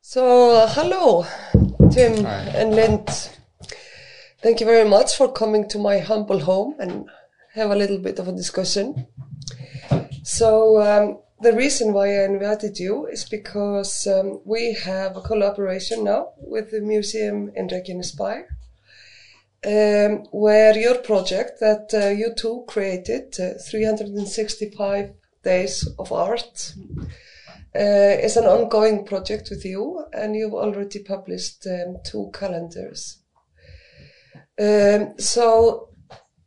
So, hello, Tim Hi. and Lind. Thank you very much for coming to my humble home and have a little bit of a discussion. So, um, the reason why I invited you is because um, we have a collaboration now with the museum in Reykjanesbær, um, where your project that uh, you two created, uh, 365 days of art, uh, is an ongoing project with you, and you've already published um, two calendars. Um, so,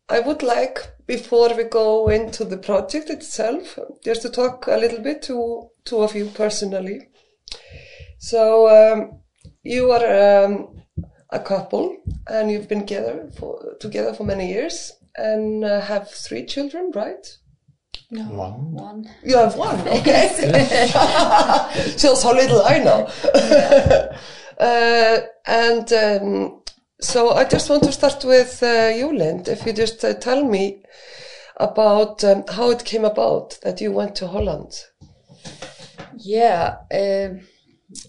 I would like, before we go into the project itself, just to talk a little bit to two of you personally. So, um, you are um, a couple, and you've been together for together for many years, and uh, have three children, right? No, One. one. You have one, okay. Shows how little I know. uh, and um, so I just want to start with uh, you, Lind. If you just uh, tell me about um, how it came about that you went to Holland. Yeah, um,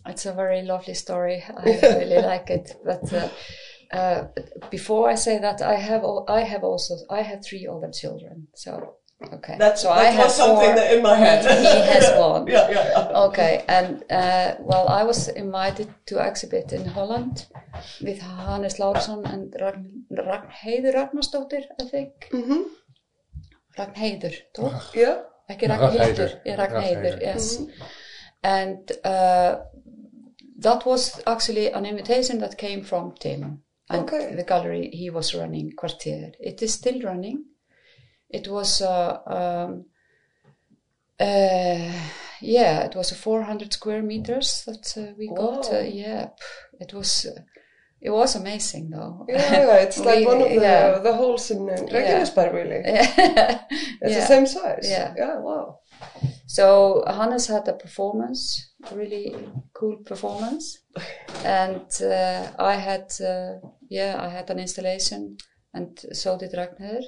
it's a very lovely story. I really like it. But uh, uh, before I say that, I have I have also I have three older children. So okay, so I have four. in my he has one. yeah, yeah, yeah. Okay, and uh, well, I was invited to exhibit in Holland with Hannes Larsson and Ragn- Ragnheiður Ragnarsdóttir, I think. Mhm. Ragnheiður, toch? Yeah. Ekki Ragnheiður. Ragnhildur, yeah, Ragnheiður, Ragnheiður. yes. And uh, that was actually an invitation that came from Tim and Okay. the gallery he was running, Quartier. It is still running. It was, uh, um, uh, yeah, it was a 400 square meters that uh, we got. Uh, yeah, it was, uh, it was amazing though. Yeah, yeah, it's like We- one of the, yeah. the halls in uh, Reykjanesbær, really. It's yeah. the same size. Yeah. Yeah, wow. So Hannes had a performance, a really cool performance, and uh, I had, uh, yeah, I had an installation, and so did Ragnar.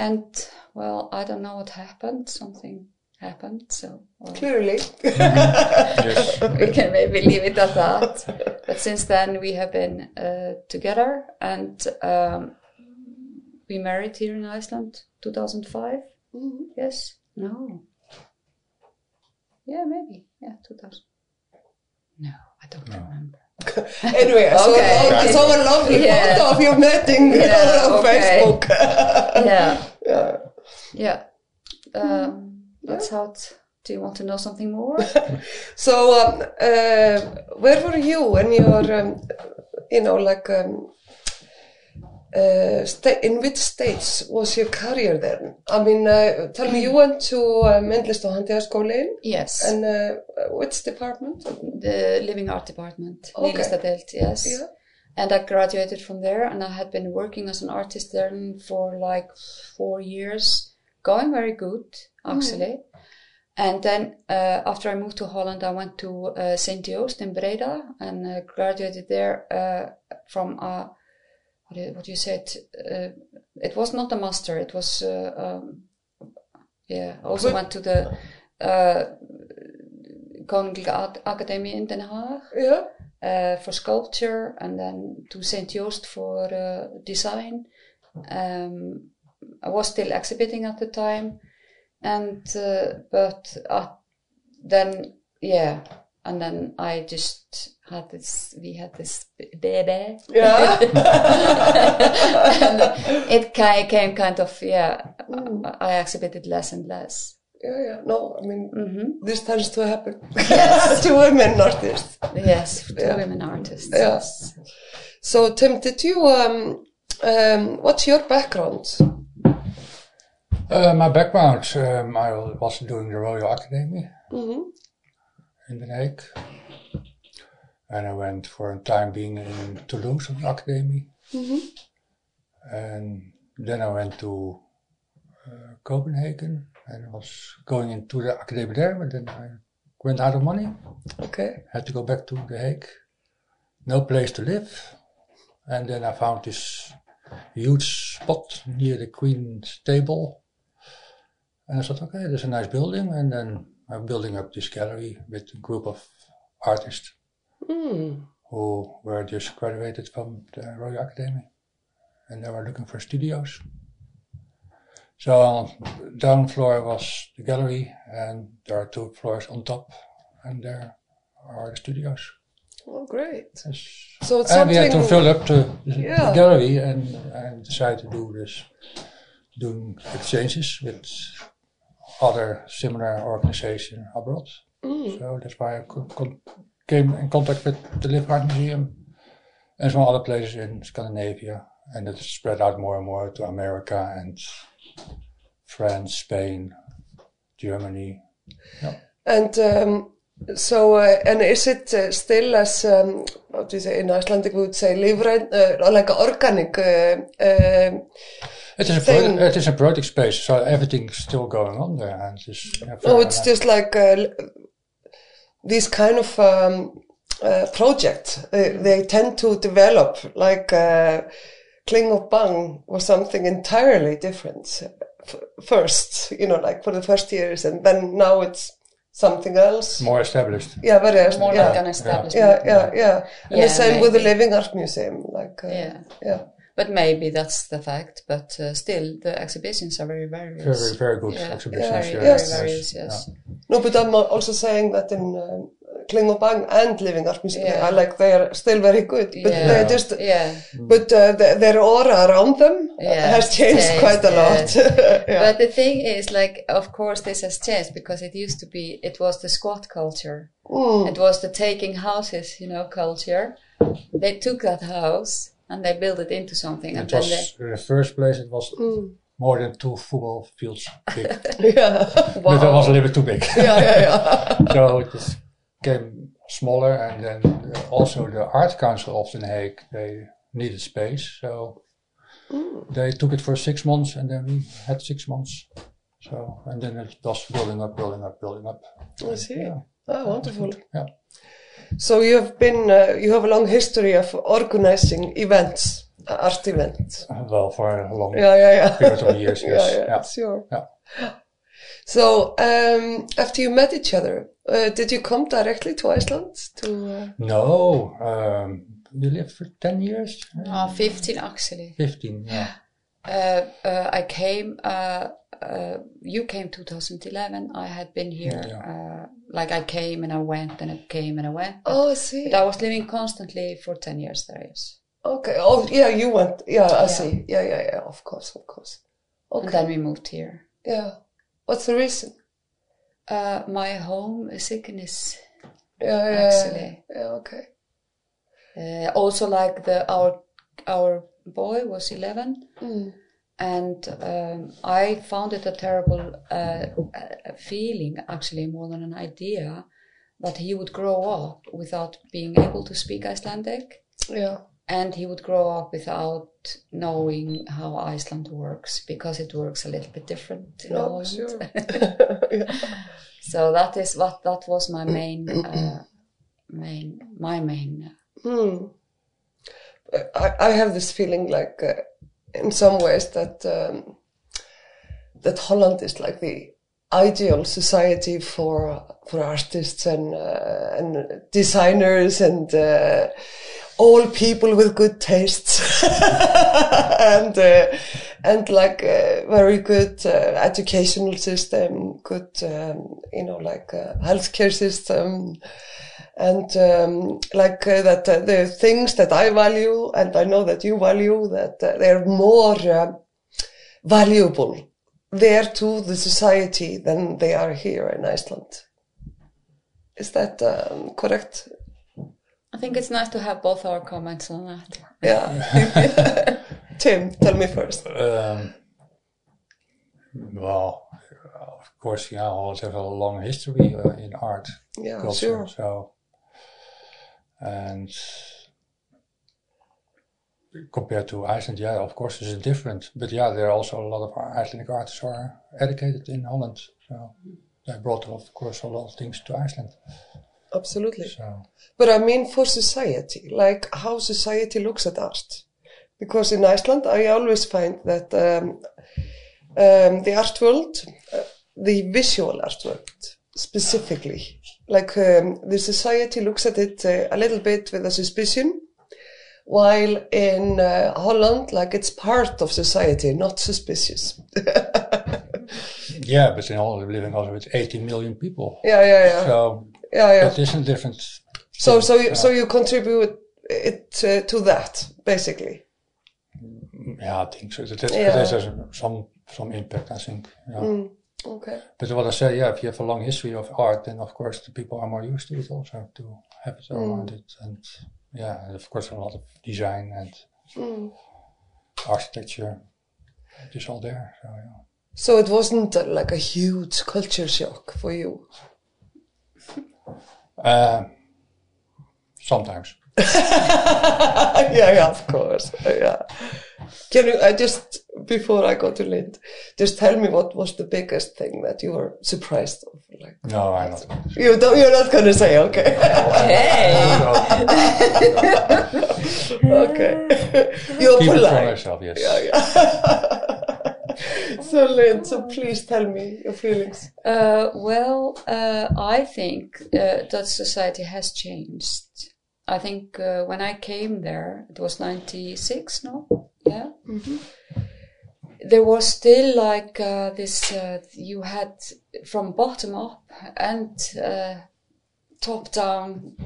And well, I don't know what happened. Something happened, so well, Clearly. We can maybe leave it at that. But since then, we have been uh, together, and um, we married here in Iceland, 2005. Mhm. Yes. No. Yeah, maybe. Yeah, 2000. No, I don't remember. Anyway, I saw, Okay. I saw a lovely Yeah. photo of you meeting Yeah, on okay. Facebook. Yeah, yeah. yeah. Um, that's how. It, do you want to know something more? So, um, uh, where were you when you were, um, you know, like, um, uh, in which states was your career then? I mean, uh, tell me, you went to uh, Myndlist og Handíðaskólinn, yes. and uh, which department? the living art department, Okay. Nýlistadeild, yes. Yeah. And I graduated from there, and I had been working as an artist there for like four years, going very good actually. And then uh, after I moved to Holland, I went to uh, St. Joost in Breda and uh, graduated there uh, from a what do you, what do you say? It, uh, it was not a master. It was uh, um, yeah. I also went to the uh, Koninklijke Academie in Den Haag Yeah. Uh, for sculpture and then to St. Joost for uh, design. Um, I was still exhibiting at the time, and uh, but uh, then yeah, and then I just had this. We had this baby. Yeah. and it came kind of yeah. I, I exhibited less and less. Yeah, yeah. No, I mean, hmm this tends to happen to women artists. Yes, two Yeah. women artists. Yeah. Yes. So, Tim, did you, um, um, what's your background? Uh, my background, um, I was doing the Royal Academy hmm in Den Haag. And I went for a time being in Toulouse on the Academy. hmm And then I went to uh, Copenhagen and was going into the academy there, but then I went out of money. Okay. Had to go back to The Hague. No place to live. And then I found this huge spot near the Queen's Table. And I thought, okay, there's a nice building. And then I'm building up this gallery with a group of artists. Mm. who were just graduated from the Royal Academy, and they were looking for studios. So down floor was the gallery, and there are two floors on top, and there are the studios. Oh, great. Yes. So it's and we had to fill up the, the Yeah. gallery and, and decide to do this, doing exchanges with other similar organizations abroad. Mm. So that's why I came in contact with the Live Art Museum and some other places in Scandinavia. And it spread out more and more to America and France, Spain, Germany. And um, so, uh, and is it uh, still as, um, how do you say, in Icelandic we would say, uh, like organic? Uh, um It is a Thing. pro- it is a project space, so everything's still going on there. And it's, yeah, oh, it's just like uh, these kind of um, uh, projects. They, they tend to develop like uh, Kling Bang was something entirely different f- first, you know, like for the first years, and then now it's something else. more established. Yeah, very More yeah. like an establishment. yeah, yeah, yeah. And Yeah, the same with the. Living Art Museum, like uh, Yeah. yeah. But maybe that's the fact. But uh, still, the exhibitions are very various. Very, very good Yeah, exhibitions. very, yeah, very Yes. various. Yes. No, but I'm also saying that in um, Kling of Bang and Living Art Museum, Yeah. I like they are still very good, but Yeah. they're just Yeah. But uh, the, their aura around them Yeah, has changed changed, quite a yes. lot. yeah. But the thing is, like, of course, this has changed because it used to be, it was the squat culture. Mm. It was the taking houses, you know, culture. They took that house and they built it into something. And It then was they, in the first place. It was Mm. more than two football fields big, yeah. but it was a little bit too big. yeah, yeah, yeah. so it just came smaller, and then uh, also the Art Council of Den Haag they needed space, so they took it for six months, and then we had six months. So and then it was building up, building up, building up. I see. Yeah. Oh, wonderful. Yeah. So you have been, uh, you have a long history of organizing events, uh, art events. Well, for a long Yeah, yeah, yeah. period of years, yeah, yeah, Yeah. sure. Yeah. So um, after you met each other, uh, did you come directly to Iceland? To uh, No, um, you lived for ten years, oh, 15 actually. fifteen. Yeah. Uh, uh, I came, uh, uh, you came 2011. I had been here, uh, like I came and I went and I came and I went. oh, I see. But I was living constantly for 10 years there, yes. Okay. Oh, yeah, you went. Yeah, I Yeah. see. Yeah, yeah, yeah. Of course, of course. And Okay. then we moved here. Yeah. What's the reason? Uh, my home sickness, Yeah, yeah. actually. Yeah, okay. Uh, also, like the our our boy was 11, Mm. and um, I found it a terrible uh, uh, feeling, actually, more than an idea, that he would grow up without being able to speak Icelandic, Yeah. And he would grow up without knowing how Iceland works because it works a little bit different in sure. yeah. So that is what that was my main, uh, main, my main. Hmm. I, I have this feeling like, uh, in some ways, that um, that Holland is like the ideal society for for artists and uh, and designers and uh, all people with good tastes and uh, and like a very good uh, educational system, good um, you know like uh, healthcare system and um, like uh, that uh, the things that I value and I know that you value that uh, they're more uh, valuable there to the society than they are here in Iceland. Is that um, correct? I think it's nice to have both our comments on that. Yeah. Tim, tell me first. Um, well, of course, yeah, Hollands have a long history uh, in art Yeah, culture. sure. So, and compared to Iceland, yeah, of course, it's different. But yeah, there are also a lot of Icelandic artists who are educated in Holland. So they brought, of course, a lot of things to Iceland. Absolutely. So But I mean for society, like how society looks at art. Because in Iceland, I always find that um, um, the art world, uh, the visual art world specifically, like um, the society looks at it uh, a little bit with a suspicion, while in uh, Holland, like it's part of society, not suspicious. Yeah, but in Holland living also with 18 million people. yeah, yeah, yeah, So yeah, yeah. But is a different. So, so, you, so you contribute it uh, to that, basically. Yeah, I think so. That, Yeah. has some some impact, I think. Yeah. Mm, okay. But what I say, yeah, if you have a long history of art, then of course the people are more used to it also to have it around it, and yeah, and of course a lot of design and Mm. architecture. It is all there. So yeah. So it wasn't uh, like a huge culture shock for you. Uh, sometimes. yeah, yeah, of course. Yeah. Can you, I just, before I go to Lind, just tell me what was the biggest thing that you were surprised of? Like, No, I'm not. you don't, you're not going to say, okay. okay. you're Keep it for polite. myself, yes. Yeah, yeah. so, so please tell me your feelings. Uh, well, uh, I think uh, that society has changed. I think uh, when I came there, it was 96, no? Yeah. There was still like uh, this, uh, you had from bottom up and uh, top down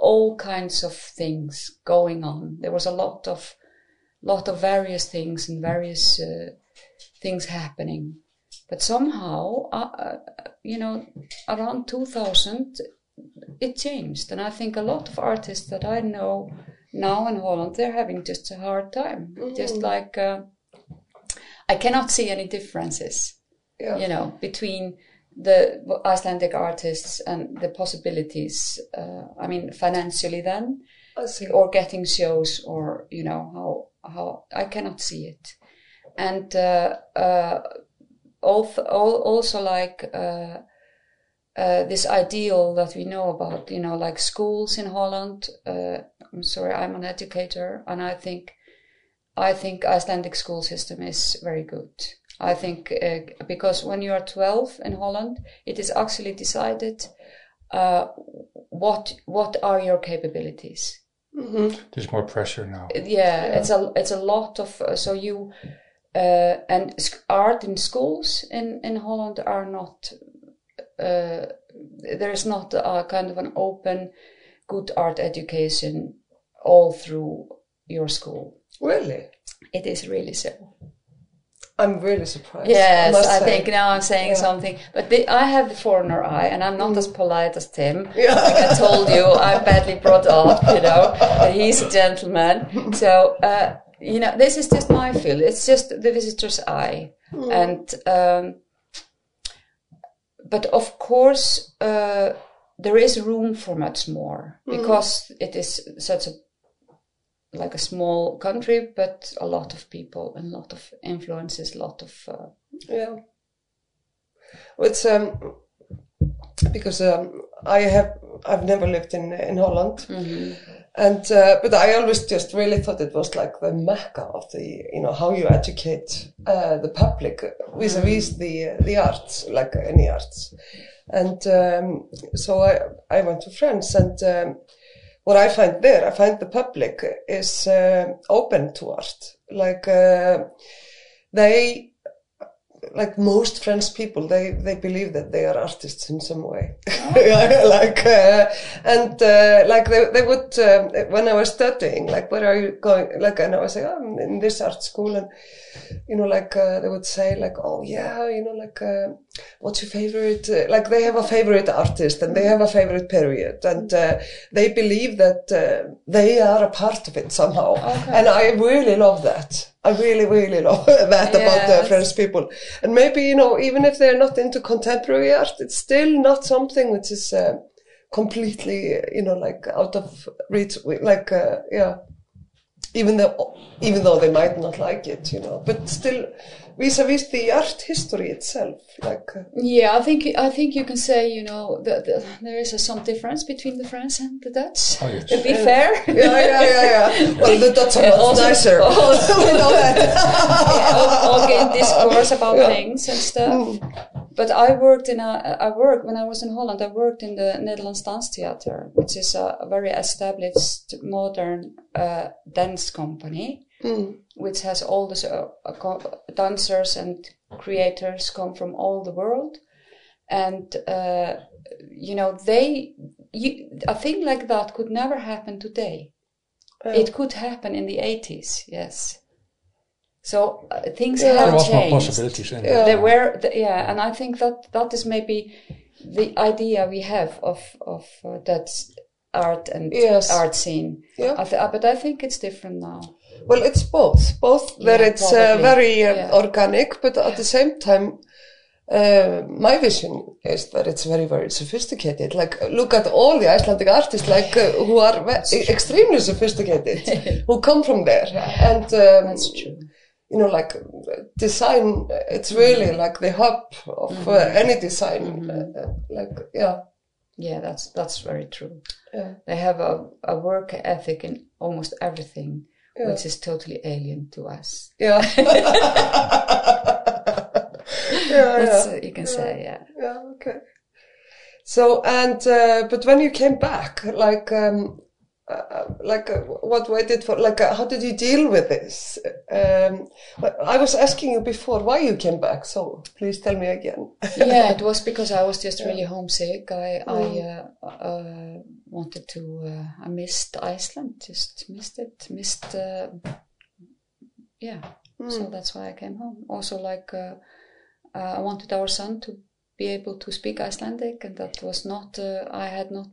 all kinds of things going on. There was a lot of, lot of various things and various uh, things happening. But somehow, uh, uh, you know, around 2000, it changed. And I think a lot of artists that I know now in Holland, they're having just a hard time. Just like, uh, I cannot see any differences, Yeah. you know, between the Icelandic artists and the possibilities. Uh, I mean, financially then, or getting shows or you know how how I cannot see it, and uh, uh, also also like uh, uh, this ideal that we know about you know like schools in Holland. Uh, I'm sorry, I'm an educator, and I think I think Icelandic school system is very good. I think uh, because when you are 12 in Holland, it is actually decided uh, what what are your capabilities There's more pressure now. yeah, it's a it's a lot of uh, so you uh, and sc- art in schools in in Holland are not uh, there is not a kind of an open good art education all through your school. Really? It is really so. I'm really surprised. Yes, must I, think now I'm saying Yeah. something, but the, I have the foreigner eye, and I'm not as polite as Tim. Yeah. Like I told you, I'm badly brought up, you know, but he's a gentleman. So, uh, you know, this is just my feel. It's just the visitor's eye, and um, but of course, uh, there is room for much more because it is such a like a small country, but a lot of people and a lot of influences, a lot of uh, Yeah. It's um because um I have I've never lived in in Holland, and uh, but I always just really thought it was like the mecca of the you know how you educate uh, the public vis-a-vis the the arts like any arts, and um, so I I went to France and. Um, what I find there, I find the public is uh, open to art. Like uh, they like most French people, they, they believe that they are artists in some way. Yeah, like, uh, and, uh, like they, they would, um, when I was studying, like, where are you going? Like, and I was like, oh, I'm in this art school. And, you know, like, uh, they would say like, oh yeah, you know, like, uh, what's your favorite? Uh, like they have a favorite artist and they have a favorite period and, uh, they believe that, uh, they are a part of it somehow. And I really love that. I really, really love that about the Yes. French people. And maybe, you know, even if they're not into contemporary art, it's still not something which is uh, completely, you know, like out of reach. Like, uh, yeah, even though, even though they might not like it, you know, but still vis-a-vis the art history itself, like, uh, Yeah, I think I think you can say you know that the, there is a, some difference between the French and the Dutch. Oh, yes. To be fair, yeah, yeah, yeah, yeah. Well, the Dutch are And much also- nicer. also- we know that. all, all gain discourse about Yeah. things and stuff. but I worked in a, I worked, when I was in Holland, I worked in the Netherlands Dance Theater, which is a, a very established modern uh, dance company, Mm. Which has all the uh, uh, dancers and creators come from all the world. And, uh, you know, they, you, a thing like that could never happen today. Yeah. It could happen in the 80s, yes. So uh, things Yeah. There have was more possibilities in Yeah. There were, th- yeah, and I think that that is maybe the idea we have of of uh, that art and Yes. art scene. Yeah. I th- uh, but I think it's different now. Well, it's both. Both that Yeah, it's uh, very uh, Yeah. organic, but at the same time, uh, my vision is that it's very, very sophisticated. Like, look at all the Icelandic artists, like uh, who are extremely sophisticated, who come from there, and um, That's true. you know, like design. It's really like the hub of uh, any design. Uh, uh, like, yeah, Yeah, that's that's very true. yeah, They have a, a work ethic in almost everything, Yeah. which is totally alien to us. yeah. yeah, That's, yeah. uh, you can say, yeah. Yeah, okay. So and uh, but when you came back, like um, uh, like uh, what waited for? Like uh, how did you deal with this? Um, I was asking you before why you came back, so please tell me again. yeah, it was because I was just really homesick. I I uh, uh, wanted to. Uh, I missed Iceland. Just missed it. Missed. Uh, yeah. So that's why I came home. Also, like uh, uh, I wanted our son to be able to speak Icelandic, and that was not. Uh, I had not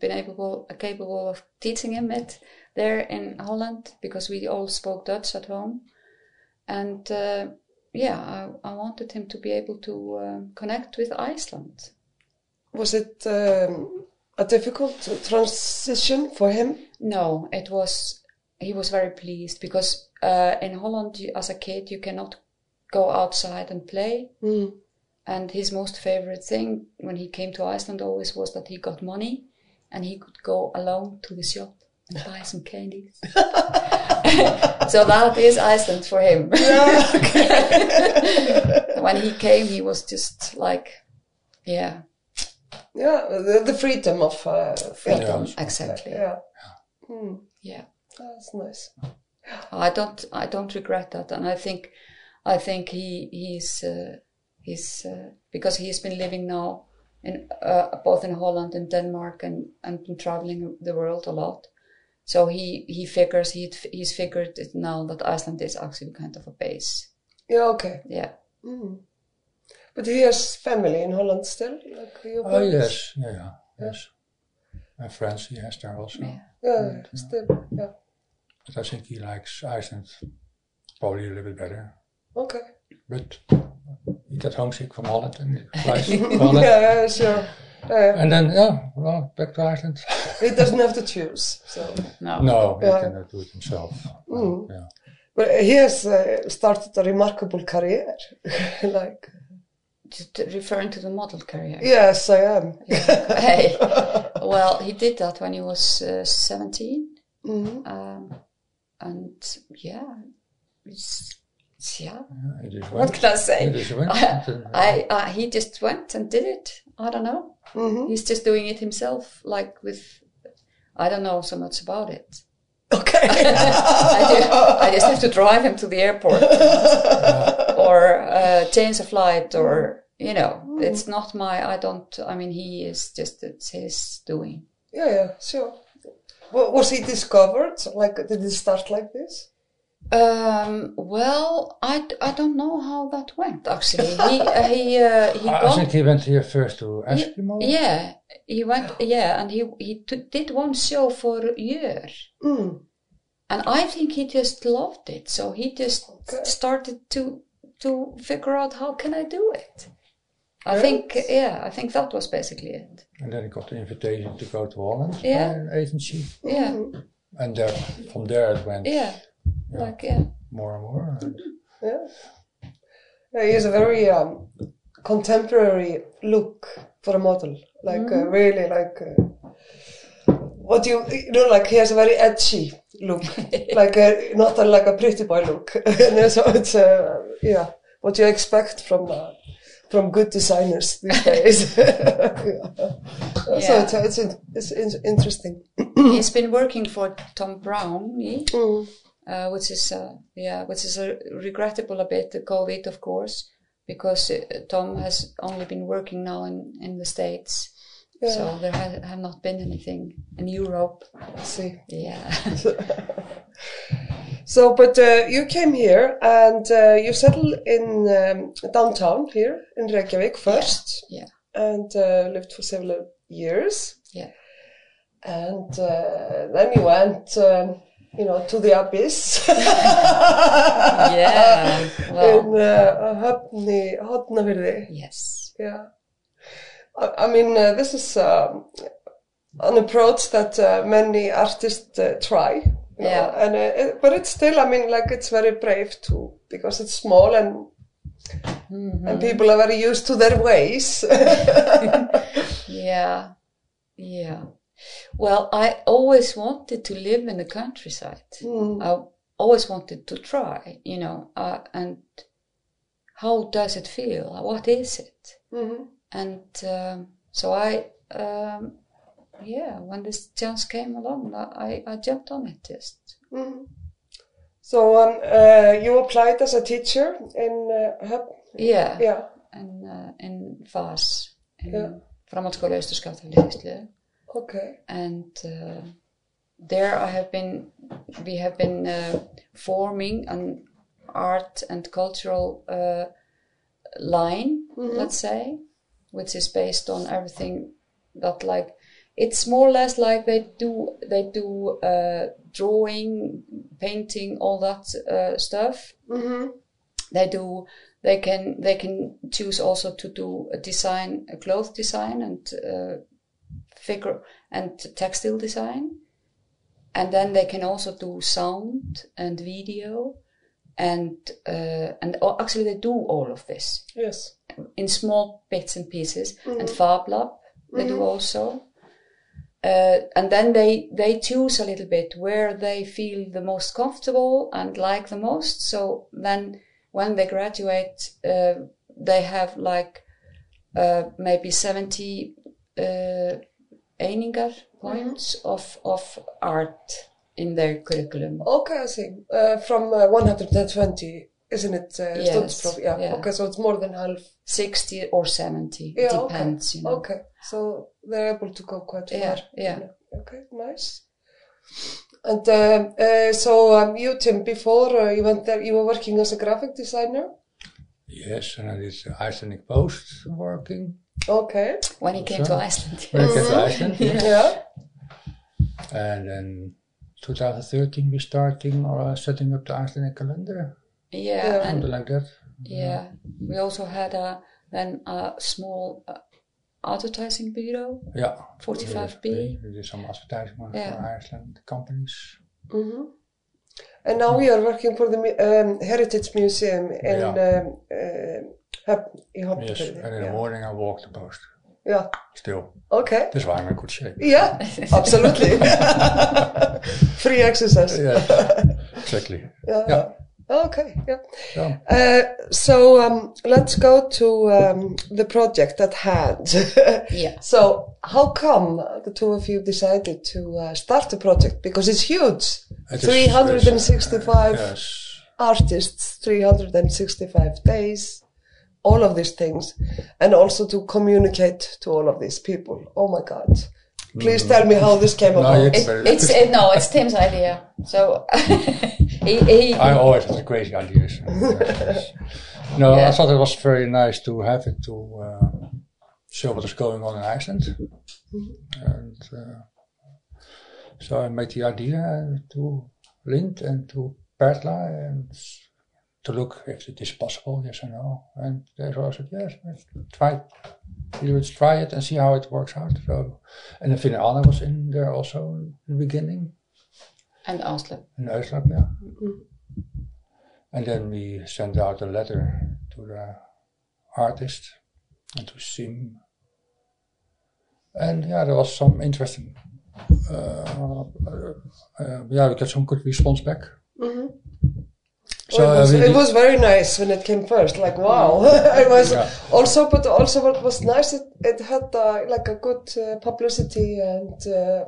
been able capable of teaching him it there in Holland because we all spoke Dutch at home, and. Uh, yeah, I, I wanted him to be able to connect with Iceland. Was it um, a difficult transition for him? No, it was. He was very pleased because uh, in Holland, as a kid, you cannot go outside and play. Mm. And his most favorite thing when he came to Iceland always was that he got money and he could go alone to the shop and buy some candies. so that is Iceland for him. when he came, he was just like, yeah, Yeah, the, the freedom of uh, freedom. Yeah. Exactly. Yeah, Mm. Yeah. that's nice. I don't I don't regret that, and I think I think he he's uh, he's uh, because he's been living now in uh, both in Holland and Denmark and and been traveling the world a lot. So he he figures he he's figured it now that Iceland is actually kind of a base. Yeah, okay. Yeah. Mm. But he has family in Holland still, like your Oh yes, yeah, yeah, yes. And friends he has there also. Yeah. Yeah, still, yeah. But I think he likes Iceland probably a little bit better. Okay. But he got homesick from Holland and he flies Holland. Yeah, yeah, sure. Yeah. And then, yeah, well, back to Iceland. he doesn't have to choose. So, No. no, he Yeah. cannot do it himself. Mm. Yeah. but he has uh, started a remarkable career. like, Just referring to the model career. yes, I am. hey. Well, he did that when he was uh, 17. Mhm. Um, and yeah, it's, it's- yeah. He just What can I say? He just went. I, and, uh, I, I, he just went and did it. I don't know. Mhm. He's just doing it himself, like with. I don't know so much about it. Okay. I, do, I just have to drive him to the airport or uh, change a flight or you know. It's not my. I don't. I mean, he is just it's his doing. yeah, yeah, sure. Wa- Was he discovered? Like, did he start like this? Um, well, I, I don't know how that went actually. He uh, he uh, he I got think he went here first to Ye- Eskimo. Yeah, he went. Yeah, and he he t- did one show for a year, Mm. and I think he just loved it. So he just Okay. started to to figure out how can I do it. I Great. think yeah, I think that was basically it. And then he got the invitation to go to Holland Yeah. by an agency. Yeah, Mm. And there, from there it went yeah, like yeah, more and more. And Yeah. yeah. He has a very um, contemporary look for a model. Like, uh, really, like, uh, what you, you know, like, he has a very edgy look. like, a, not a, like a pretty boy look. and so it's, uh, yeah, what you expect from, uh, from good designers these days. So Yeah. it's, it's, it's, it's interesting. He's been working for Thom Browne, eh? Mm. uh, which is uh, yeah, which is uh, regrettable a bit. The COVID, of course, because uh, Thom has only been working now in in the states, so there ha- have not been anything in Europe. Let's see. Yeah, So, but uh, you came here and uh, you settled in um, downtown here in Reykjavik first yeah, and uh, lived for several years. yeah, And uh, then you went, um, you know, to the abyss yeah. Well, in uh, yes, Yeah. I, I mean, uh, this is um, an approach that uh, many artists uh, try. you know, Yeah. And uh, it, but it's still, I mean, like it's very brave too because it's small and Mm-hmm. and people are very used to their ways. yeah, yeah. Well, I always wanted to live in the countryside. Hmm. I always wanted to try, you know, uh, and how does it feel? What is it? Mhm. And um, so I, um, yeah, when this chance came along, I, I jumped on it just. Mhm. So um, uh, you applied as a teacher in uh, Höfn. Yeah, Yeah. and uh, in FAS, in Yeah. Framhaldsskóla. Okay. and uh, there I have been, we have been uh, forming an art and cultural uh, line, let's say, which is based on everything that like it's more or less like they do they do uh, drawing, painting, all that uh, stuff. hmm They do. They can they can choose also to do a design, a cloth design, and uh, figure and textile design, and then they can also do sound and video, and uh, and oh, actually they do all of this Yes. In small bits and pieces. And Fab Lab they do also. Uh, and then they they choose a little bit where they feel the most comfortable and like the most. So then when they graduate, uh, they have like uh, maybe seventy uh, Einingar points of of art in their curriculum. Okay, I see. Uh, from uh, 120, isn't it? Uh, Yes, students prof- yeah. yeah. Okay, so it's more than half. 60 or 70 Yeah, depends okay. you know Okay, so they're able to go quite Yeah, far. yeah. Okay, nice. And uh, uh, so um, you, Tim, before uh, you went there, you were working as a graphic designer. Yes, and I did uh, Icelandic Post working. Okay. when he came So- to Iceland When I came to Iceland. Yeah. And then 2013 we starting uh, setting up the Icelandic calendar, yeah, Yeah. and like that. yeah we also had a then a small uh, advertising bureau Yeah. 45B. We did some advertising Yeah. for Iceland companies. hmm And now we are working for the um, Heritage Museum in Yeah. um, uh, Höfn- Yes, and in the morning I walk the post. yeah. Still. Okay. That's why I'm in good shape. Yeah, absolutely. Free exercise. Yes, exactly. Yeah. Yeah. Okay. Yeah. So, Uh, so um, let's go to um, the project at hand. yeah so how come the two of you decided to uh, start the project? Because it's huge. it is- 365 Yes. artists, 365 days, all of these things, and also to communicate to all of these people. Oh my God. Please tell me how this came No, about. it, it's it, no it's Tim's idea so he, he I always have the crazy ideas. no, I thought it was very nice to have it to uh, show what is going on in Iceland. And uh, so I made the idea to Lind and to Pertla and to look if it is possible, yes or no. And they all said, yes, let's try. Let's try it and see how it works out. So, and then Finn Anna was in there also in the beginning. and Oslo In Uitslag, yeah. And then we sent out a letter to the artist and to Sim. And yeah, there was some interesting. Uh, uh, uh, yeah, we got some good response back. Mhm. So it, was, uh, we it did- was very nice when it came first. Like wow, it was Yeah. also, but also what was nice, it, it had uh, like a good uh, publicity and. Uh,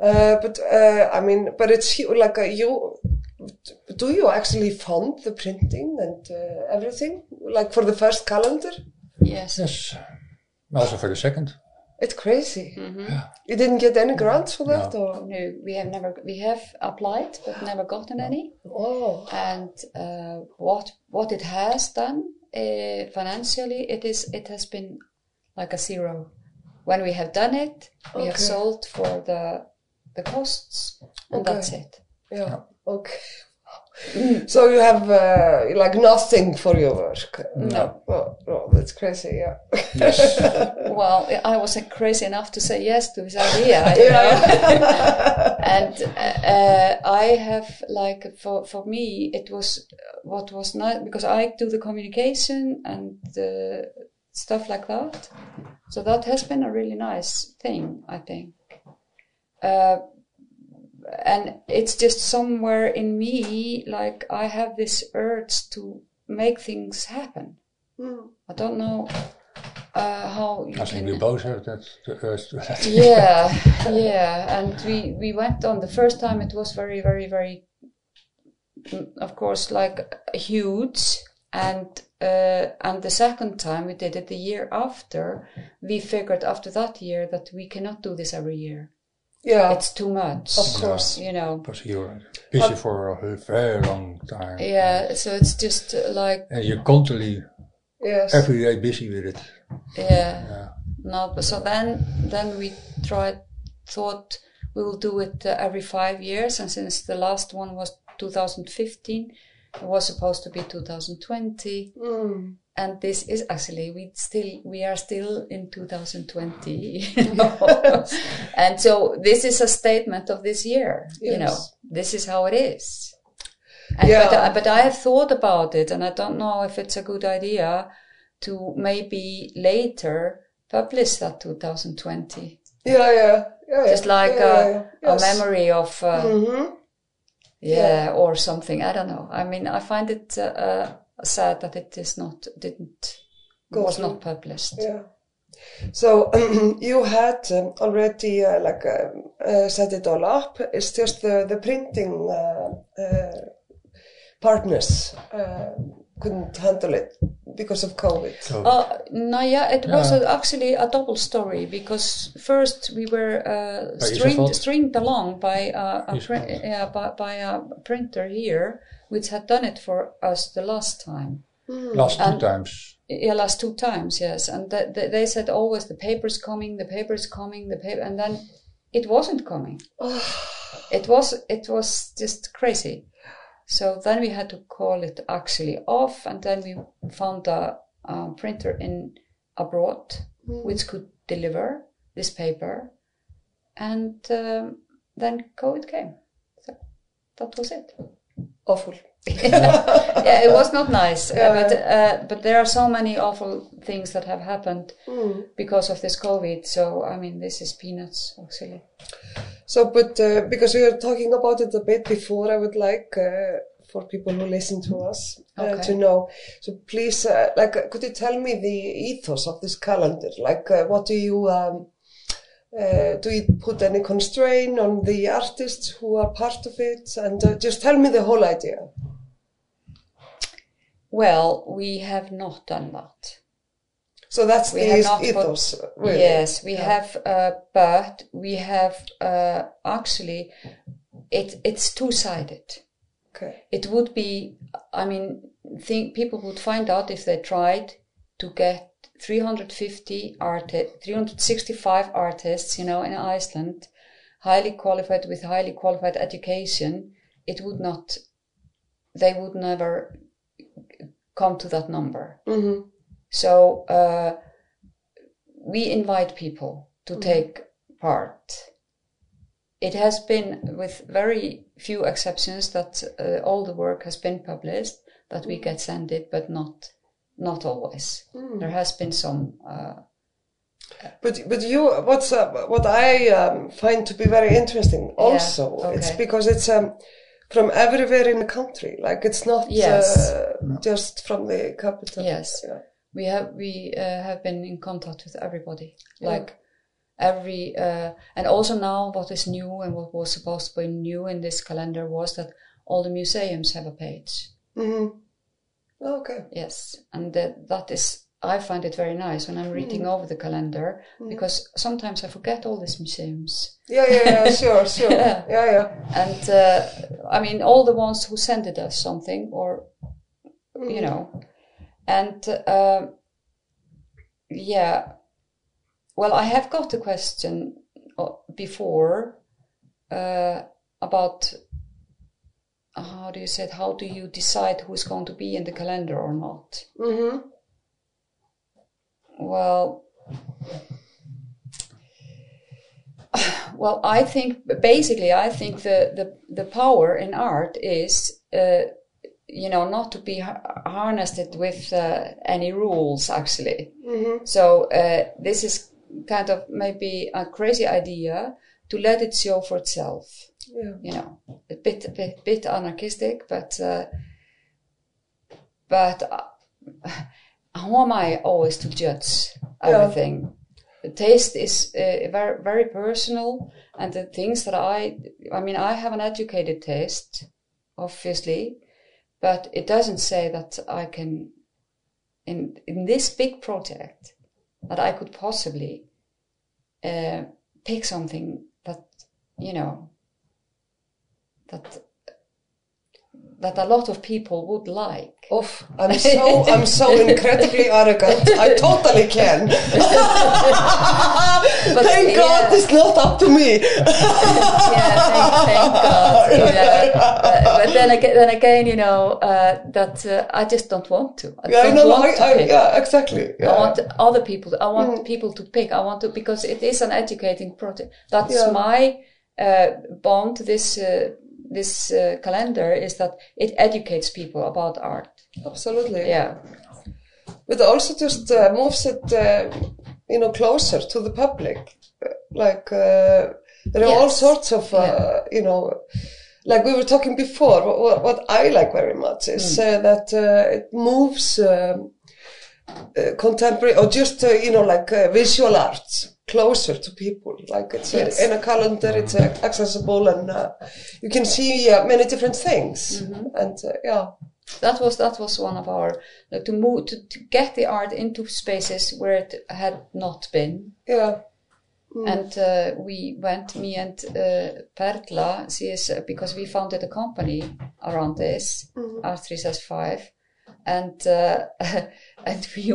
uh, but uh, I mean, but it's like a, you. Do you actually fund the printing and uh, everything, like for the first calendar? Yes. yes, also for the second. It's crazy. Mm-hmm. You didn't get any grants for that, No. or No, we have never we have applied but never gotten any. oh, And uh, what what it has done uh, financially, it is it has been like a zero. When we have done it, we have sold for the the costs, and Okay. that's it. yeah, okay. So you have uh, like nothing for your work. No. Oh, oh, that's crazy. Yeah. Yes. Well, I was uh, crazy enough to say yes to this idea, you know. and uh, I have like for for me it was what was nice because I do the communication and the stuff like that. So that has been a really nice thing, I think. Uh, and it's just somewhere in me, like I have this urge to make things happen. I don't know uh, how you I think can we both have that the urge to that. yeah yeah and we we went on the first time it was very very very mm, of course like huge and uh, and the second time we did it the year after we figured after that year that we cannot do this every year yeah. it's too much Of course. you know Because you're busy for a very long time. yeah so it's just uh, like And you're constantly Yes. every day busy with it. yeah Yeah. No, but so then then we tried thought we will do it uh, every five years, and since the last one was 2015, it was supposed to be 2020, Mm. And this is actually we still we are still in 2020, you know? and so this is a statement of this year. You know, this is how it is. And, Yeah. but, I- but I have thought about it, and I don't know if it's a good idea to maybe later publish that 2020, Yeah, yeah, yeah. just like yeah, a, yeah. a memory of, uh, Mhm. yeah, or something. I don't know. I mean, I find it uh, uh, sad that it is not, didn't, Go was through. not published. Yeah. So you had um, already uh, like um, uh, set it all up. It's just the the printing uh, uh, partners uh, couldn't handle it because of COVID. So Uh, no, yeah, it was a, actually a double story because first we were uh, stringed, stringed along by a, a print, yeah, by, by a printer here, which had done it for us the last time. last two and- times. Yeah, last two times, yes. And th- th- they said always the paper's coming, the paper's coming, the paper, and then it wasn't coming. it was it was just crazy. So then we had to call it actually off, and then we found a, a printer in abroad which could deliver this paper, and um, then COVID came. So that was it. Awful. yeah, it was not nice, uh, but uh, but there are so many awful things that have happened because of this COVID. So I mean, this is peanuts actually. So, but uh, because we were talking about it a bit before, I would like uh, for people who listen to us uh, Okay. to know. So, please, uh, like, could you tell me the ethos of this calendar? Like, what do you um, uh, do? You put any constraint on the artists who are part of it, and uh, just tell me the whole idea. Well, we have not done that. So that's We the not put- ethos. really. Yes, we Yeah. have, uh, but we have uh, actually it. It's two sided. Okay. It would be. I mean, think people would find out if they tried to get 350 artists, 365 artists, you know, in Iceland, highly qualified with highly qualified education. It would not. They would never come to that number. hmm So uh, we invite people to take part. It has been, with very few exceptions, that uh, all the work has been published, that we get sent it, but not not always. There has been some. Uh, But but you what's uh, what I um, find to be very interesting also okay. it's because it's um from everywhere in the country. Like it's not Yes. uh, just from the capital. Yes. Yeah. we have we uh, have been in contact with everybody like every uh, and also now what is new and what was supposed to be new in this calendar was that all the museums have a page hmm Okay. yes and that that is i find it very nice when i'm reading over the calendar because sometimes i forget all these museums Yeah, yeah, yeah, sure, sure. Yeah. yeah, yeah. and uh, i mean all the ones who sent it us something or you know and uh, yeah well i have got a question uh, before uh, about how do you say it how do you decide who's going to be in the calendar or not? Hmm well well i think basically i think the the, the power in art is uh, you know not to be harnessed it with uh, any rules actually. Hmm so uh, this is kind of maybe a crazy idea to let it show for itself Yeah. you know a bit a bit, bit anarchistic but uh, but uh, how am i always to judge everything the taste is uh, very very personal and the things that i i mean i have an educated taste obviously but it doesn't say that i can in in this big project that i could possibly uh, pick something that you know that that a lot of people would like Oof, I'm so I'm so incredibly arrogant. I totally can. Thank yeah. God it's not up to me. yeah, thank, thank God. Yeah. Uh, but then again, then again, you know uh, that uh, I just don't want to. I Yeah, don't no, want I, to I, pick. yeah, exactly. Yeah. I want other people. I want Mm. people to pick. I want to because it is an educating project. That's my uh, bond. This uh, this uh, calendar is that it educates people about art. Absolutely. Yeah, But also just uh, moves it, uh, you know, closer to the public. Like uh, there are all sorts of, uh, you know, like we were talking before. What, what, I like very much is uh, that uh, it moves um, contemporary or just you know like visual arts closer to people. Like it's Yes. uh, in a calendar, it's uh, accessible, and uh, you can see uh, many different things. And uh, yeah, that was that was one of our uh, to move to, to get the art into spaces where it had not been. yeah, And uh, we went, me and uh, Perla, she is, uh, because we founded a company around this, R365, and uh, and we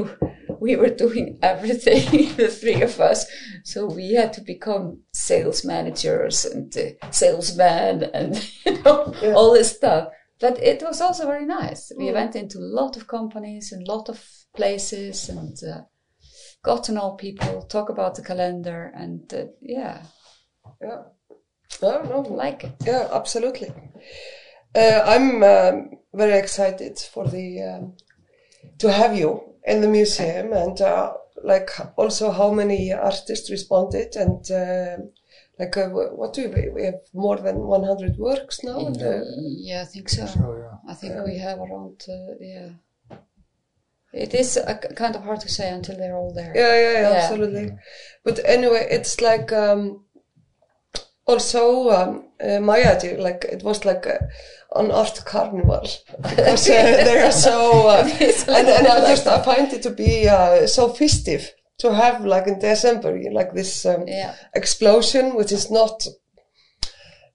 we were doing everything, the three of us. So we had to become sales managers and uh, salesmen and you know all this stuff. But it was also very nice. We went into a lot of companies and a lot of places and. Uh, got to know people, talk about the calendar, and uh, yeah, yeah. No, no, like it. Yeah, absolutely. Uh, I'm um, very excited for the um, to have you in the museum and uh, like also how many artists responded and uh, like uh, wh- what do we we have more than 100 works now. And, uh, Yeah, I think so. So yeah. I think we have around, uh, yeah. It is kind of hard to say until they're all there. yeah, yeah, yeah, Yeah. absolutely. But anyway, it's like um, also um, uh, my idea, like it was like a, an art carnival. Because uh, they are so, uh, and, and I just I find it to be uh, so festive to have like in December you know, like this um, Yeah. explosion, which is not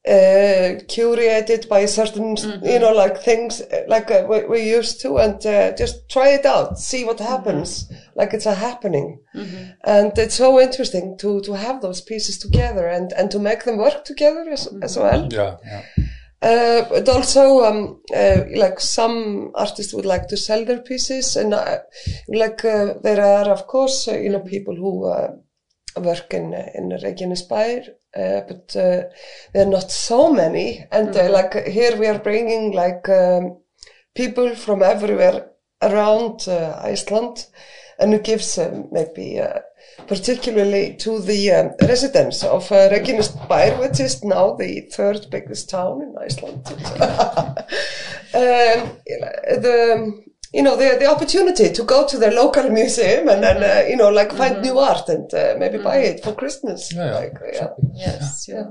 uh, curated by certain, you know, like things uh, like uh, we, we used to, and uh, just try it out, see what happens. Like it's a happening, and it's so interesting to to have those pieces together and and to make them work together as as well. Yeah, yeah. Uh, but also, um, uh, like some artists would like to sell their pieces, and uh, like uh, there are, of course, uh, you know, people who uh, work in uh, in Reykjanesbær, uh, but uh, there are not so many. And uh, like here, we are bringing like um, people from everywhere around Iceland, and it gives maybe particularly to the um, residents of uh, Reykjanesbær, which is now the third biggest town in Iceland. um, the you know the the opportunity to go to their local museum and then uh, you know like find new art and uh, maybe buy it for Christmas. Yeah, yeah, Like, yeah. exactly. Yes. Yeah.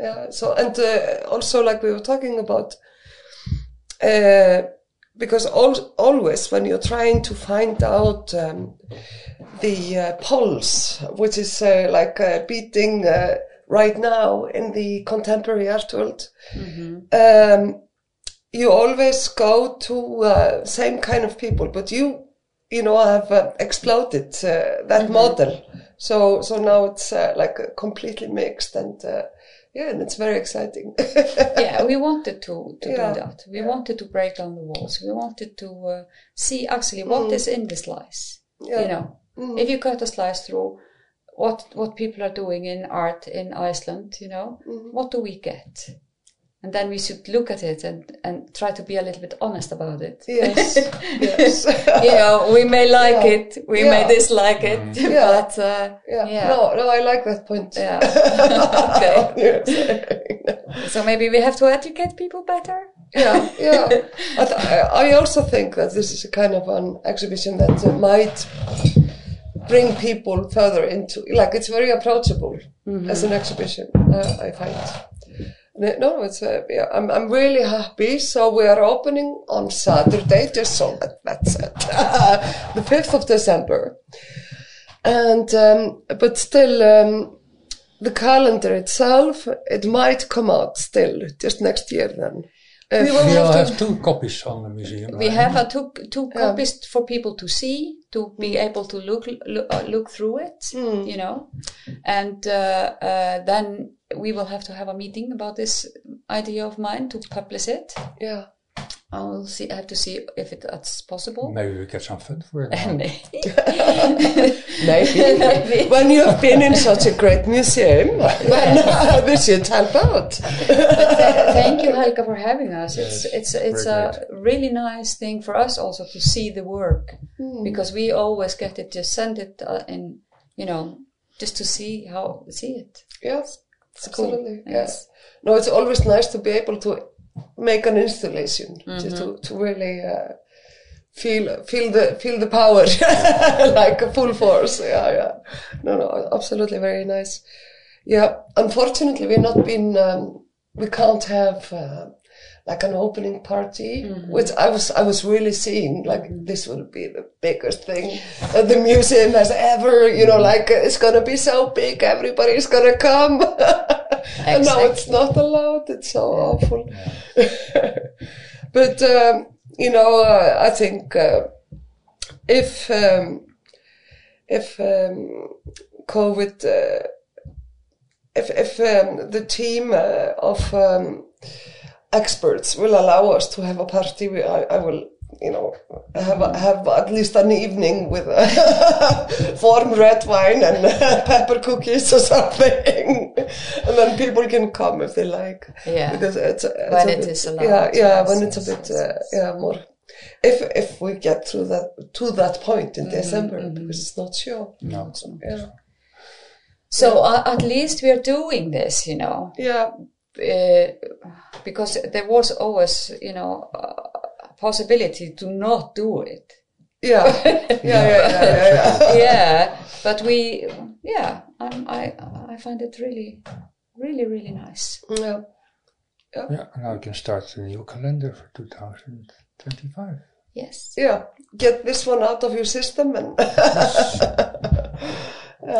yeah so and uh, also like we were talking about uh, because al- always when you're trying to find out um, the uh, pulse which is uh, like uh, beating uh, right now in the contemporary art world um, you always go to uh, same kind of people but you you know have uh, exploded uh, that model so so now it's uh, like uh, completely mixed and uh, yeah and it's very exciting yeah, we wanted to, to Yeah. do that. We wanted to break down the walls. We wanted to uh, see actually what is in the slice. Mm. Yeah. Mm. You know, if you cut a slice through what what people are doing in art in Iceland, you know, Mm-hmm. what do we get? And then we should look at it and, and try to be a little bit honest about it. yes yes you know, we may like Yeah. it, we Yeah. may dislike it, Yeah. but uh, yeah. yeah. no no i like that point Yeah. okay. So maybe we have to educate people better. yeah, yeah. I, th- I I also think that this is a kind of an exhibition that uh, might bring people further into, like, it's very approachable as an exhibition. Uh, I find. No, it's uh, yeah. I'm I'm really happy. So we are opening on Saturday, just so that that's it, the fifth of December, and um, but still. Um, the calendar itself, it might come out still just next year then. If- We will We will have have two copies on the museum. We right? have a two two copies for people to see, to be able to look look, uh, look through it, you know, and uh, uh, then we will have to have a meeting about this idea of mine to publish it. yeah. I will see. I have to see if it, that's possible. Maybe we get some fund for it. Maybe. when you've been in such a great museum, this should help out. Thank you, Helga, for having us. It's Yes, it's it's a really nice thing for us also to see the work because we always get it just send it uh, in you know just to see how see it. Yes, cool. absolutely. Yes. Yes. No, it's always nice to be able to make an installation, just to, to really uh, feel feel the feel the power, like a full force. Yeah, yeah. No, no, absolutely very nice. Yeah, unfortunately, we've not been. Um, we can't have. Uh, like an opening party, which I was I was really seeing like this will be the biggest thing that the museum has ever, you know, like it's gonna be so big, everybody's gonna come. and now it's not allowed. It's so awful. but um, you know, uh, I think uh, if um, if um, COVID, uh, if if um, the team uh, of um, experts will allow us to have a party, we, I, I will. You know, have have at least an evening with uh, warm red wine and uh, pepper cookies or something, and then people can come if they like. Yeah. because it's, it's When a it bit, is allowed, Yeah, yeah, when it's a bit, uh, yeah, more. If if we get through that to that point in December, because it's not sure. No. Yeah, So uh, at least we are doing this, you know, yeah, uh, because there was always, you know, a possibility to not do it. yeah, yeah, yeah, yeah, yeah, yeah. yeah, but we, yeah, I'm, I I find it really, really, really nice. yeah. Yeah, now we can start the new calendar for 2025. Yes, Yeah, get this one out of your system and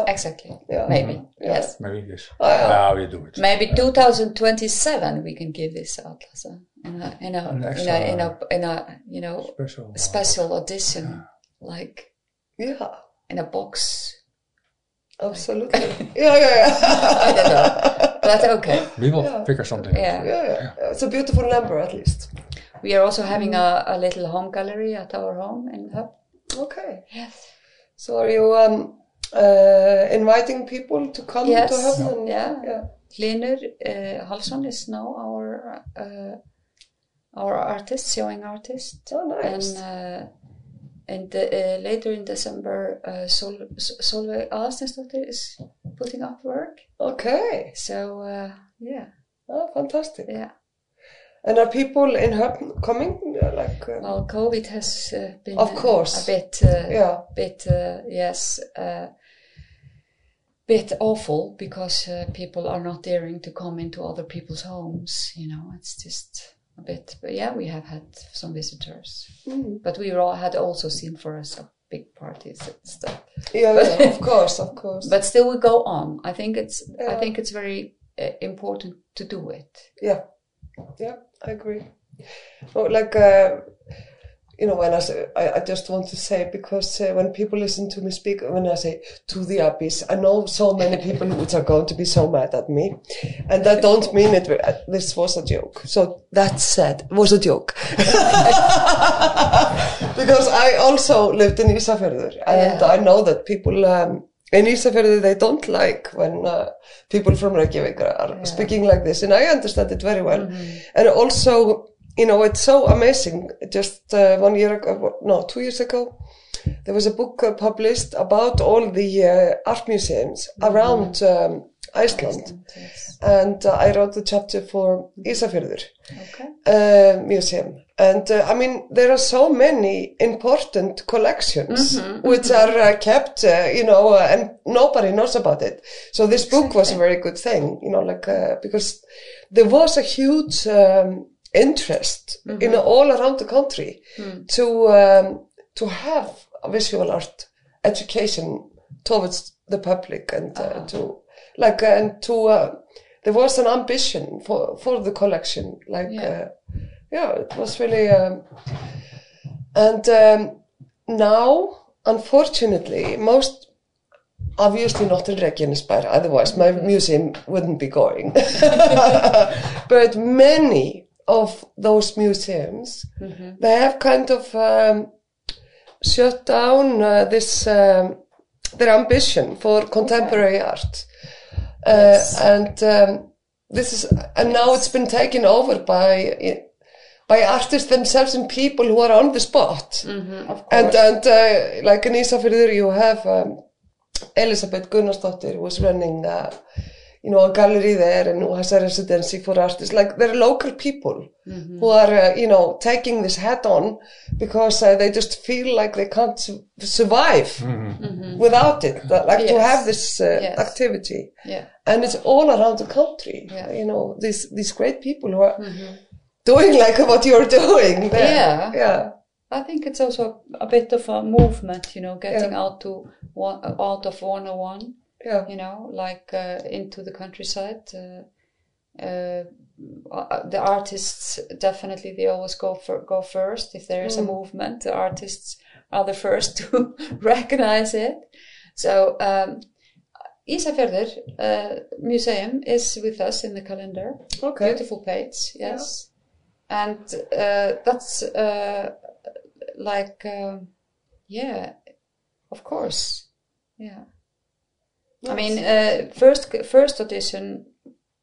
exactly. Yeah. Maybe yes. Maybe this. Oh, yeah. Yeah, we do it. Maybe 2027 we can give this out as a in a in a An in extra- a, in a in a you know Special. special edition like yeah, in a box. absolutely. Yeah, yeah, yeah. I don't know, but okay. We will figure something Yeah. out. yeah, yeah. It's a beautiful number, at least. We are also having a, a little home gallery at our home in Höfn. Okay. Yes. So, are you um, uh, inviting people to come Yes. to heaven? Yeah. yeah. Hlynur uh, Hallsson is now our uh, our artist, showing artist. Oh, nice. And uh, and the, uh, later in December, uh, Sol- Sol- Solveig is putting up work. Okay. So uh, yeah, Oh, fantastic. yeah. And are people in Höfn coming? Like, uh, Well, COVID has uh, been Of course. a bit, uh, yeah. bit uh, yes, uh, bit awful because uh, people are not daring to come into other people's homes. You know, it's just a bit. But yeah, we have had some visitors, Mm. but we all had also seen for us big parties and stuff. Yeah, yeah, of course, of course. But still, we go on. I think it's. I think it's very uh, important to do it. Yeah, yeah, I agree. Oh, like, uh, you know, when I say, I, I just want to say because uh, when people listen to me speak, when I say to the abyss, I know so many people which are going to be so mad at me, and I don't mean it. uh, This was a joke. So that said, it was a joke. because I also lived in Ísafjörður, and Yeah. I know that people. Um, in Ísafjörður, they don't like when uh, people from Reykjavik are speaking like this, and I understand it very well. And also, you know, it's so amazing. Just uh, one year ago, no, two years ago, there was a book uh, published about all the uh, art museums around um, Iceland, Yes. and uh, I wrote the chapter for Ísafjörður Okay. uh, museum. And uh, I mean, there are so many important collections which are uh, kept, uh, you know, uh, and nobody knows about it. So this book was a very good thing, you know, like, uh, because there was a huge um, interest, you know, all around the country to, um, to have a visual art education towards the public and uh, to, like, uh, and to, uh, there was an ambition for, for the collection, like, Yeah. uh, yeah, it was really, um, and um, now, unfortunately, most obviously not in Reykjanesbær, otherwise my museum wouldn't be going. but many of those museums, they have kind of um, shut down uh, this um, their ambition for contemporary art, uh, and um, this is and now it's been taken over by by artists themselves and people who are on the spot. Of course. And and uh, like in Ísafjörður, you have um, Elisabeth Gunnarsdottir who was running, uh, you know, a gallery there and who has a residency for artists. Like there are local people Mm-hmm. who are, uh, you know, taking this hat on because uh, they just feel like they can't su- survive without it. That, like to Mm-hmm. Yes. have this uh, Yes. activity, yeah. and it's all around the country. Yeah. Mm-hmm. You know, these these great people who are doing like what you're doing. there. Yeah. yeah. I think it's also a bit of a movement, you know, getting Yeah. out to one, out of 101, Yeah. you know, like uh, into the countryside. Uh, uh, uh, the artists definitely they always go for, go first if there is a movement. The artists are the first to recognize it. So um, Ísafjörður uh, Museum is with us in the calendar. Okay. Beautiful page, yes. And uh, that's uh, like, um, yeah, of course, yeah. I mean, uh, first first edition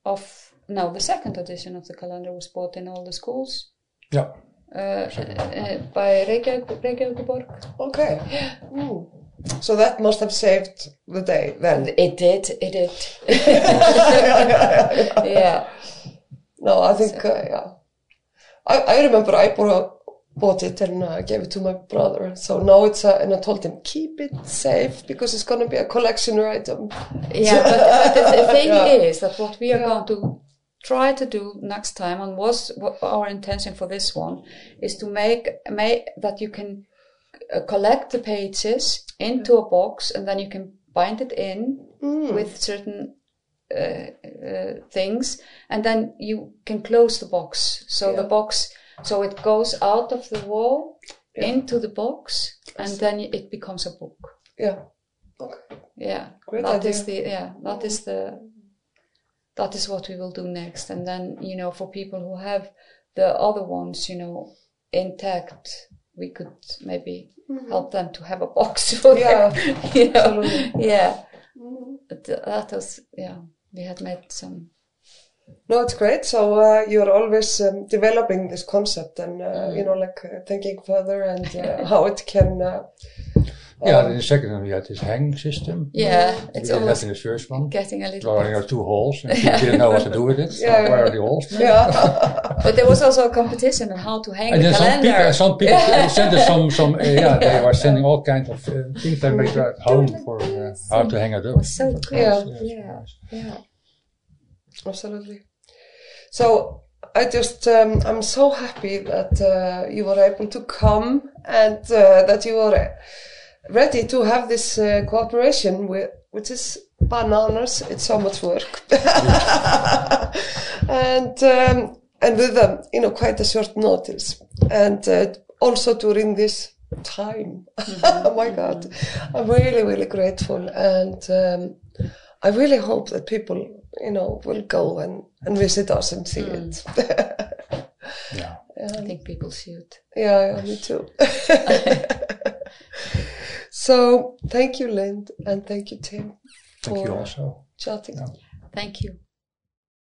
of no, the second edition of the calendar was bought in all the schools Yeah. uh, uh, by Reykjavík, Reykjavíkurborg. Okay. Mm. So that must have saved the day then. It did, it did. yeah, No, I think, uh, yeah. I, I remember I bought, bought it and uh, gave it to my brother. So now it's, uh, and I told him, keep it safe because it's going to be a collection item. yeah. But, but the, the thing Yeah. is that what we are Yeah. going to try to do next time, and was what our intention for this one, is to make make that you can uh, collect the pages into a box, and then you can bind it in with certain uh, uh, things, and then you can close the box. So the box, so it goes out of the wall into the box, and then it becomes a book. Yeah. Okay. Yeah, Great that idea. is the yeah that is the that is what we will do next, and then you know for people who have the other ones, you know, intact, we could maybe help them to have a box for Mm-hmm. Yeah, their, you know, absolutely. yeah. Mm-hmm. But that was yeah. We had made some No, it's great. So uh, you're always um, developing this concept and uh, you know, like uh, thinking further and uh, how it can. Uh, Yeah, um, in the second one we had this hang system. Yeah, we it's did almost in the first one. getting a There little. were only two holes and people didn't know what to do with it. So where are the holes? yeah. But there was also a competition on how to hang And the then some people, calendar. some people sent us some, some uh, yeah, they were sending all kinds of uh, things they made at home for uh, how to hang it It up. was so cool. Yeah. yeah, yeah. Absolutely. So I just um, I'm so happy that uh, you were able to come and uh, that you were ready to have this uh, cooperation with which is bananas. It's so much work, and um, and with um, you know quite a short notice, and uh, also during this time. oh my God, I'm really really grateful and. Um, I really hope that people, you know, will go and, and visit us and see it. Mm. Yeah. I think people should. yeah, yeah, me too. so thank you, Lind, and thank you, Tim, Thank you also. chatting. Thank you.